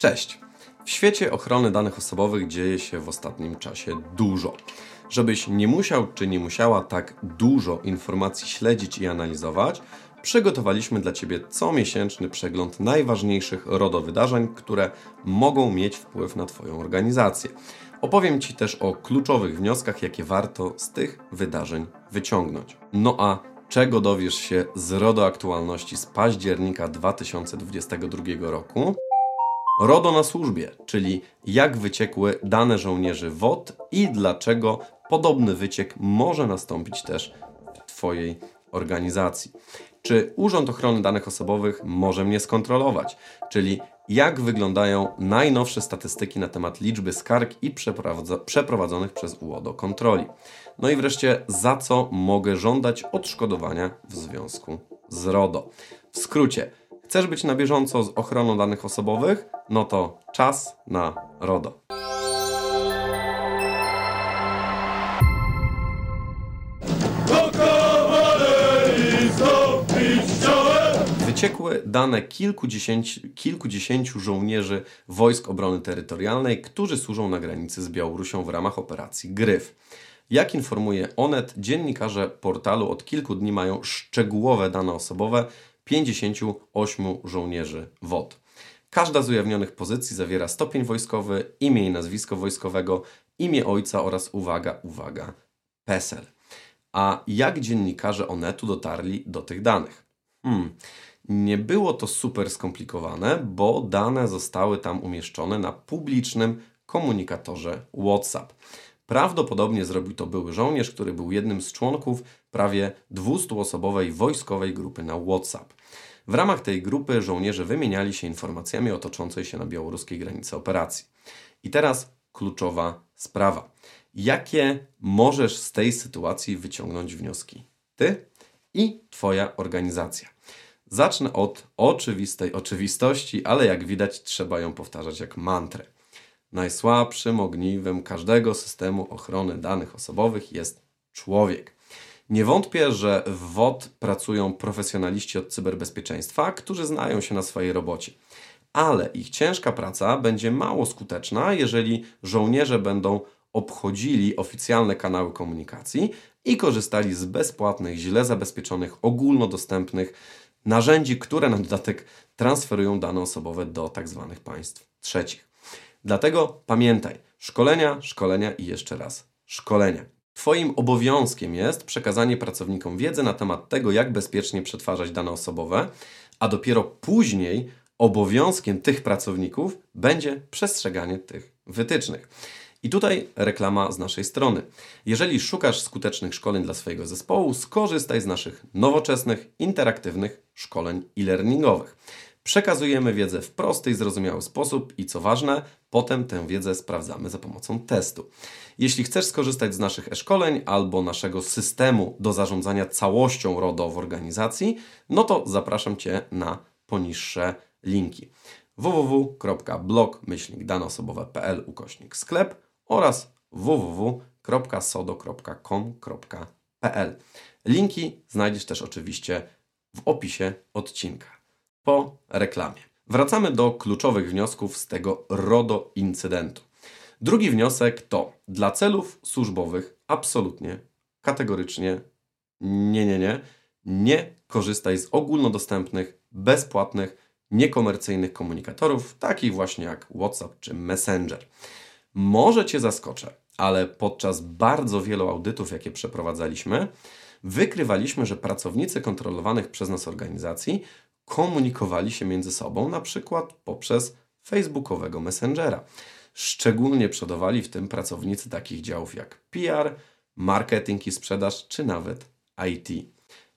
Cześć! W świecie ochrony danych osobowych dzieje się w ostatnim czasie dużo. Żebyś nie musiał czy nie musiała tak dużo informacji śledzić i analizować, przygotowaliśmy dla Ciebie comiesięczny przegląd najważniejszych RODO wydarzeń, które mogą mieć wpływ na Twoją organizację. Opowiem Ci też o kluczowych wnioskach, jakie warto z tych wydarzeń wyciągnąć. No a czego dowiesz się z RODO aktualności z października 2022 roku? RODO na służbie, czyli jak wyciekły dane żołnierzy WOT i dlaczego podobny wyciek może nastąpić też w Twojej organizacji. Czy Urząd Ochrony Danych Osobowych może mnie skontrolować? Czyli jak wyglądają najnowsze statystyki na temat liczby skarg i przeprowadzonych przez UODO kontroli? No i wreszcie, za co mogę żądać odszkodowania w związku z RODO? W skrócie, chcesz być na bieżąco z ochroną danych osobowych? No to czas na RODO. Wyciekły dane kilkudziesięciu, kilkudziesięciu żołnierzy Wojsk Obrony Terytorialnej, którzy służą na granicy z Białorusią w ramach operacji Gryf. Jak informuje Onet, dziennikarze portalu od kilku dni mają szczegółowe dane osobowe 58 żołnierzy WOT. Każda z ujawnionych pozycji zawiera stopień wojskowy, imię i nazwisko wojskowego, imię ojca oraz uwaga, uwaga, PESEL. A jak dziennikarze Onetu dotarli do tych danych? Hmm. Nie było to super skomplikowane, bo dane zostały tam umieszczone na publicznym komunikatorze WhatsApp. Prawdopodobnie zrobił to były żołnierz, który był jednym z członków prawie 200-osobowej wojskowej grupy na WhatsApp. W ramach tej grupy żołnierze wymieniali się informacjami o toczącej się na białoruskiej granicy operacji. I teraz kluczowa sprawa. Jakie możesz z tej sytuacji wyciągnąć wnioski? Ty i Twoja organizacja. Zacznę od oczywistej oczywistości, ale jak widać, trzeba ją powtarzać jak mantrę. Najsłabszym ogniwem każdego systemu ochrony danych osobowych jest człowiek. Nie wątpię, że w WOT pracują profesjonaliści od cyberbezpieczeństwa, którzy znają się na swojej robocie. Ale ich ciężka praca będzie mało skuteczna, jeżeli żołnierze będą obchodzili oficjalne kanały komunikacji i korzystali z bezpłatnych, źle zabezpieczonych, ogólnodostępnych narzędzi, które na dodatek transferują dane osobowe do tzw. Tak państw trzecich. Dlatego pamiętaj, szkolenia, szkolenia i jeszcze raz szkolenia. Twoim obowiązkiem jest przekazanie pracownikom wiedzy na temat tego, jak bezpiecznie przetwarzać dane osobowe, a dopiero później obowiązkiem tych pracowników będzie przestrzeganie tych wytycznych. I tutaj reklama z naszej strony. Jeżeli szukasz skutecznych szkoleń dla swojego zespołu, skorzystaj z naszych nowoczesnych, interaktywnych szkoleń e-learningowych. Przekazujemy wiedzę w prosty i zrozumiały sposób i co ważne, potem tę wiedzę sprawdzamy za pomocą testu. Jeśli chcesz skorzystać z naszych e-szkoleń albo naszego systemu do zarządzania całością RODO w organizacji, no to zapraszam Cię na poniższe linki www.blog-daneosobowe.pl ukośnik sklep oraz www.sodo.com.pl. Linki znajdziesz też oczywiście w opisie odcinka. Po reklamie. Wracamy do kluczowych wniosków z tego RODO incydentu. Drugi wniosek to dla celów służbowych absolutnie, kategorycznie nie, nie, nie, nie korzystaj z ogólnodostępnych, bezpłatnych, niekomercyjnych komunikatorów, takich właśnie jak WhatsApp czy Messenger. Może Cię zaskoczę, ale podczas bardzo wielu audytów, jakie przeprowadzaliśmy, wykrywaliśmy, że pracownicy kontrolowanych przez nas organizacji komunikowali się między sobą, na przykład poprzez facebookowego Messengera. Szczególnie przodowali w tym pracownicy takich działów jak PR, marketing i sprzedaż, czy nawet IT.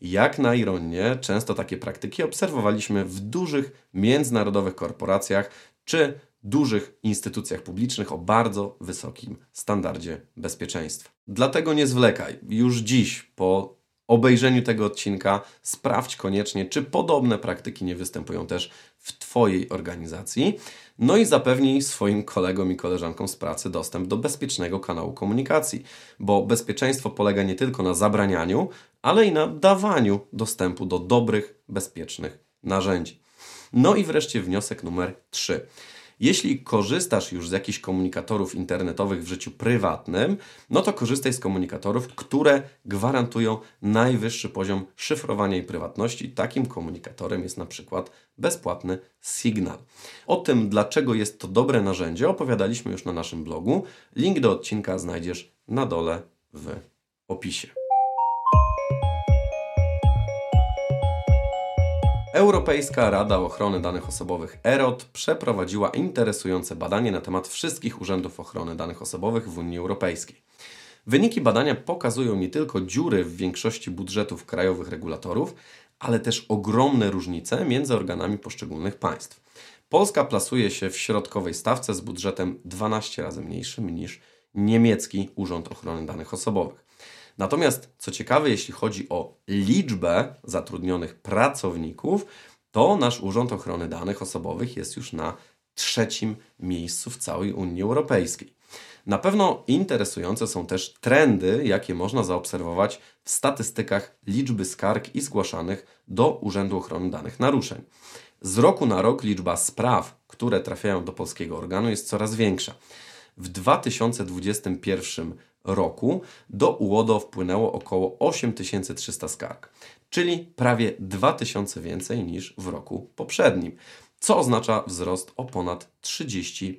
Jak na ironię, często takie praktyki obserwowaliśmy w dużych międzynarodowych korporacjach czy dużych instytucjach publicznych o bardzo wysokim standardzie bezpieczeństwa. Dlatego nie zwlekaj. Już dziś, po obejrzeniu tego odcinka, sprawdź koniecznie, czy podobne praktyki nie występują też w Twojej organizacji. No i zapewnij swoim kolegom i koleżankom z pracy dostęp do bezpiecznego kanału komunikacji, bo bezpieczeństwo polega nie tylko na zabranianiu, ale i na dawaniu dostępu do dobrych, bezpiecznych narzędzi. No i wreszcie wniosek numer 3. Jeśli korzystasz już z jakichś komunikatorów internetowych w życiu prywatnym, no to korzystaj z komunikatorów, które gwarantują najwyższy poziom szyfrowania i prywatności. Takim komunikatorem jest na przykład bezpłatny Signal. O tym, dlaczego jest to dobre narzędzie, opowiadaliśmy już na naszym blogu. Link do odcinka znajdziesz na dole w opisie. Europejska Rada Ochrony Danych Osobowych EROT przeprowadziła interesujące badanie na temat wszystkich urzędów ochrony danych osobowych w Unii Europejskiej. Wyniki badania pokazują nie tylko dziury w większości budżetów krajowych regulatorów, ale też ogromne różnice między organami poszczególnych państw. Polska plasuje się w środkowej stawce z budżetem 12 razy mniejszym niż niemiecki Urząd Ochrony Danych Osobowych. Natomiast, co ciekawe, jeśli chodzi o liczbę zatrudnionych pracowników, to nasz Urząd Ochrony Danych Osobowych jest już na trzecim miejscu w całej Unii Europejskiej. Na pewno interesujące są też trendy, jakie można zaobserwować w statystykach liczby skarg i zgłaszanych do Urzędu Ochrony Danych naruszeń. Z roku na rok liczba spraw, które trafiają do polskiego organu, jest coraz większa. W 2021 roku do UODO wpłynęło około 8300 skarg, czyli prawie 2000 więcej niż w roku poprzednim, co oznacza wzrost o ponad 35%.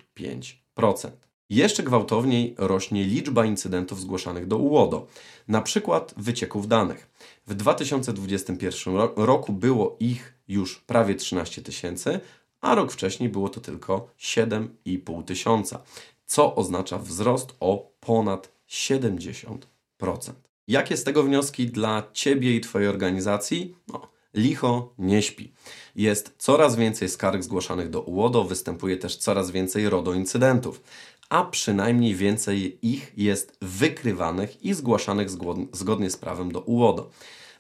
Jeszcze gwałtowniej rośnie liczba incydentów zgłaszanych do UODO, na przykład wycieków danych. W 2021 roku było ich już prawie 13 tysięcy, a rok wcześniej było to tylko 7,5 tysiąca, co oznacza wzrost o ponad 70%. Jakie z tego wnioski dla Ciebie i Twojej organizacji? No, licho nie śpi. Jest coraz więcej skarg zgłaszanych do UODO, występuje też coraz więcej RODO incydentów, a przynajmniej więcej ich jest wykrywanych i zgłaszanych zgodnie z prawem do UODO.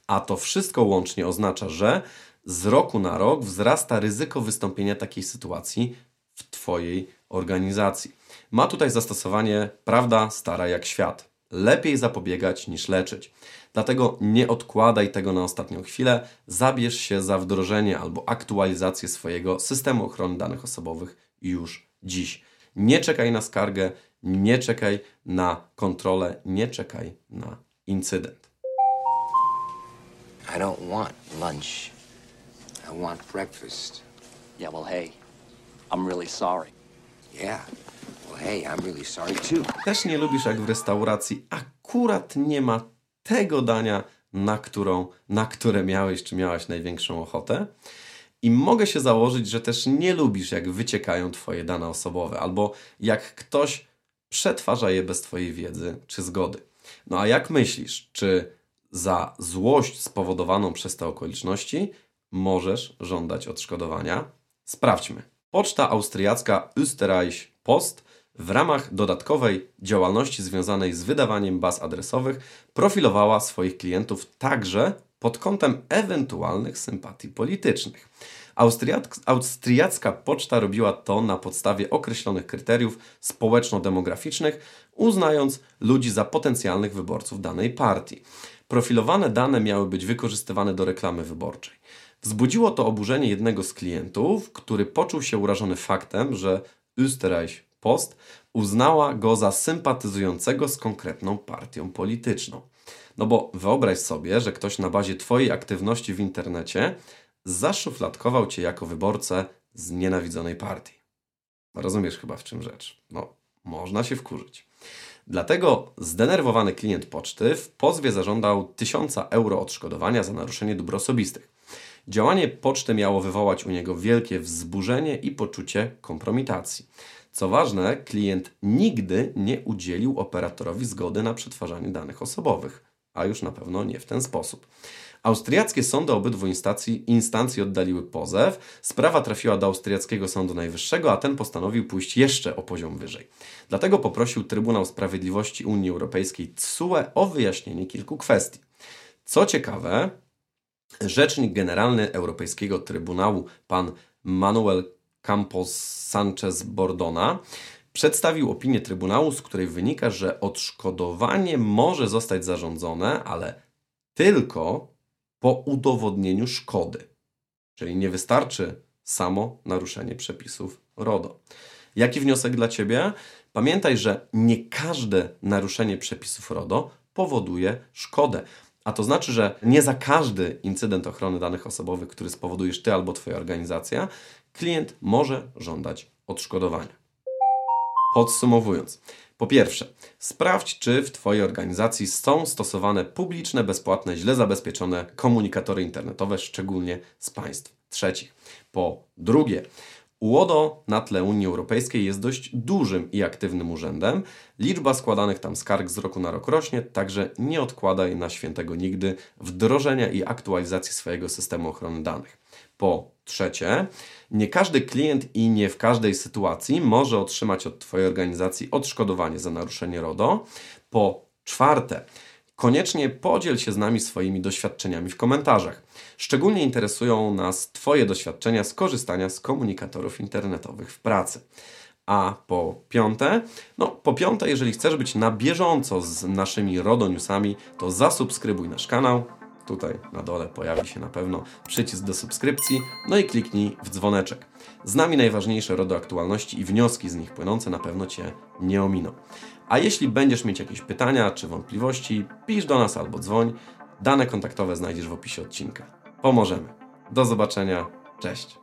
A to wszystko łącznie oznacza, że z roku na rok wzrasta ryzyko wystąpienia takiej sytuacji w Twojej organizacji. Ma tutaj zastosowanie prawda stara jak świat. Lepiej zapobiegać niż leczyć. Dlatego nie odkładaj tego na ostatnią chwilę, zabierz się za wdrożenie albo aktualizację swojego systemu ochrony danych osobowych już dziś. Nie czekaj na skargę, nie czekaj na kontrolę, nie czekaj na incydent. I don't want lunch. I want breakfast. Yeah, well, hey, I'm really sorry. Yeah. Hey, I'm really sorry too. Też nie lubisz, jak w restauracji akurat nie ma tego dania, na, którą, na które miałeś czy miałaś największą ochotę. I mogę się założyć, że też nie lubisz, jak wyciekają Twoje dane osobowe, albo jak ktoś przetwarza je bez Twojej wiedzy czy zgody. No a jak myślisz, czy za złość spowodowaną przez te okoliczności możesz żądać odszkodowania? Sprawdźmy. Poczta austriacka Österreich Post w ramach dodatkowej działalności związanej z wydawaniem baz adresowych profilowała swoich klientów także pod kątem ewentualnych sympatii politycznych. austriacka poczta robiła to na podstawie określonych kryteriów społeczno-demograficznych, uznając ludzi za potencjalnych wyborców danej partii. Profilowane dane miały być wykorzystywane do reklamy wyborczej. Wzbudziło to oburzenie jednego z klientów, który poczuł się urażony faktem, że Österreich Post uznała go za sympatyzującego z konkretną partią polityczną. No bo wyobraź sobie, że ktoś na bazie Twojej aktywności w internecie zaszufladkował Cię jako wyborcę z nienawidzonej partii. Rozumiesz chyba w czym rzecz. No, można się wkurzyć. Dlatego zdenerwowany klient poczty w pozwie zażądał 1000 euro odszkodowania za naruszenie dóbr osobistych. Działanie poczty miało wywołać u niego wielkie wzburzenie i poczucie kompromitacji. Co ważne, klient nigdy nie udzielił operatorowi zgody na przetwarzanie danych osobowych, a już na pewno nie w ten sposób. Austriackie sądy obydwu instancji, instancji oddaliły pozew. Sprawa trafiła do austriackiego Sądu Najwyższego, a ten postanowił pójść jeszcze o poziom wyżej. Dlatego poprosił Trybunał Sprawiedliwości Unii Europejskiej TSUE o wyjaśnienie kilku kwestii. Co ciekawe, Rzecznik Generalny Europejskiego Trybunału, pan Manuel Campos Sanchez Bordona, przedstawił opinię Trybunału, z której wynika, że odszkodowanie może zostać zarządzone, ale tylko po udowodnieniu szkody. Czyli nie wystarczy samo naruszenie przepisów RODO. Jaki wniosek dla Ciebie? Pamiętaj, że nie każde naruszenie przepisów RODO powoduje szkodę. A to znaczy, że nie za każdy incydent ochrony danych osobowych, który spowodujesz Ty albo Twoja organizacja, klient może żądać odszkodowania. Podsumowując, po pierwsze, sprawdź, czy w Twojej organizacji są stosowane publiczne, bezpłatne, źle zabezpieczone komunikatory internetowe, szczególnie z państw trzecich. Po drugie, UODO na tle Unii Europejskiej jest dość dużym i aktywnym urzędem. Liczba składanych tam skarg z roku na rok rośnie, także nie odkładaj na świętego nigdy wdrożenia i aktualizacji swojego systemu ochrony danych. Po trzecie, nie każdy klient i nie w każdej sytuacji może otrzymać od Twojej organizacji odszkodowanie za naruszenie RODO. Po czwarte, koniecznie podziel się z nami swoimi doświadczeniami w komentarzach. Szczególnie interesują nas Twoje doświadczenia z korzystania z komunikatorów internetowych w pracy. A po piąte, no po piąte, jeżeli chcesz być na bieżąco z naszymi RODO Newsami, to zasubskrybuj nasz kanał. Tutaj na dole pojawi się na pewno przycisk do subskrypcji, no i kliknij w dzwoneczek. Z nami najważniejsze RODO aktualności i wnioski z nich płynące na pewno Cię nie ominą. A jeśli będziesz mieć jakieś pytania czy wątpliwości, pisz do nas albo dzwoń. Dane kontaktowe znajdziesz w opisie odcinka. Pomożemy. Do zobaczenia. Cześć.